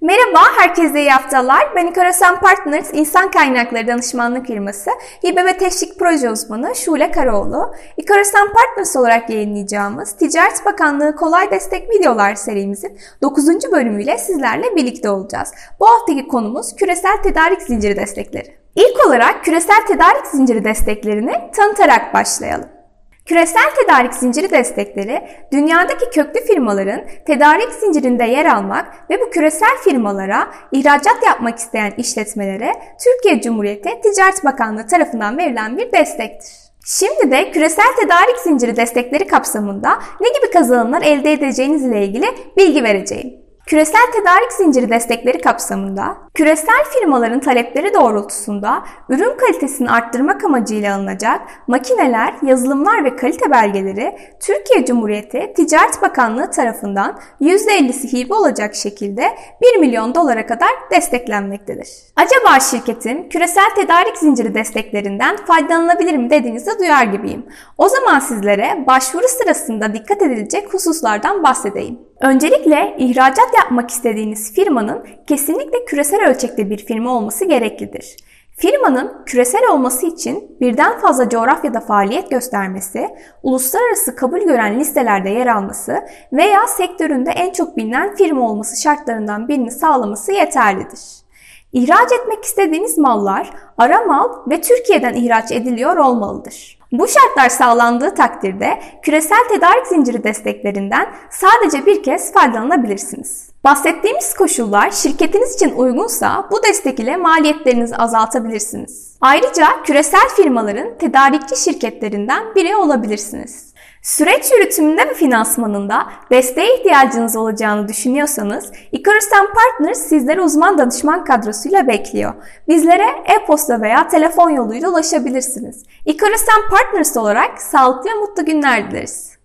Merhaba, herkese iyi haftalar. Ben İkarasan Partners İnsan Kaynakları Danışmanlık Firması Hibe ve Teşvik Proje Uzmanı Şule Karaoğlu. İkarasan Partners olarak yayınlayacağımız Ticaret Bakanlığı Kolay Destek Videolar serimizin 9. bölümüyle sizlerle birlikte olacağız. Bu haftaki konumuz küresel tedarik zinciri destekleri. İlk olarak küresel tedarik zinciri desteklerini tanıtarak başlayalım. Küresel tedarik zinciri destekleri, dünyadaki köklü firmaların tedarik zincirinde yer almak ve bu küresel firmalara ihracat yapmak isteyen işletmelere Türkiye Cumhuriyeti Ticaret Bakanlığı tarafından verilen bir destektir. Şimdi de küresel tedarik zinciri destekleri kapsamında ne gibi kazanımlar elde edeceğiniz ile ilgili bilgi vereceğim. Küresel tedarik zinciri destekleri kapsamında, küresel firmaların talepleri doğrultusunda ürün kalitesini arttırmak amacıyla alınacak makineler, yazılımlar ve kalite belgeleri Türkiye Cumhuriyeti Ticaret Bakanlığı tarafından %50'si hibe olacak şekilde 1 milyon dolara kadar desteklenmektedir. Acaba şirketin küresel tedarik zinciri desteklerinden faydalanabilir mi dediğinizi duyar gibiyim. O zaman sizlere başvuru sırasında dikkat edilecek hususlardan bahsedeyim. Öncelikle ihracat yapmak istediğiniz firmanın kesinlikle küresel ölçekte bir firma olması gereklidir. Firmanın küresel olması için birden fazla coğrafyada faaliyet göstermesi, uluslararası kabul gören listelerde yer alması veya sektöründe en çok bilinen firma olması şartlarından birini sağlaması yeterlidir. İhraç etmek istediğiniz mallar ara mal ve Türkiye'den ihraç ediliyor olmalıdır. Bu şartlar sağlandığı takdirde küresel tedarik zinciri desteklerinden sadece bir kez faydalanabilirsiniz. Bahsettiğimiz koşullar şirketiniz için uygunsa bu destek ile maliyetlerinizi azaltabilirsiniz. Ayrıca küresel firmaların tedarikçi şirketlerinden biri olabilirsiniz. Süreç yürütümünde ve finansmanında desteğe ihtiyacınız olacağını düşünüyorsanız Icarus Partners sizlere uzman danışman kadrosuyla bekliyor. Bizlere e-posta veya telefon yoluyla ulaşabilirsiniz. Icarus Partners olarak sağlıklı ve mutlu günler dileriz.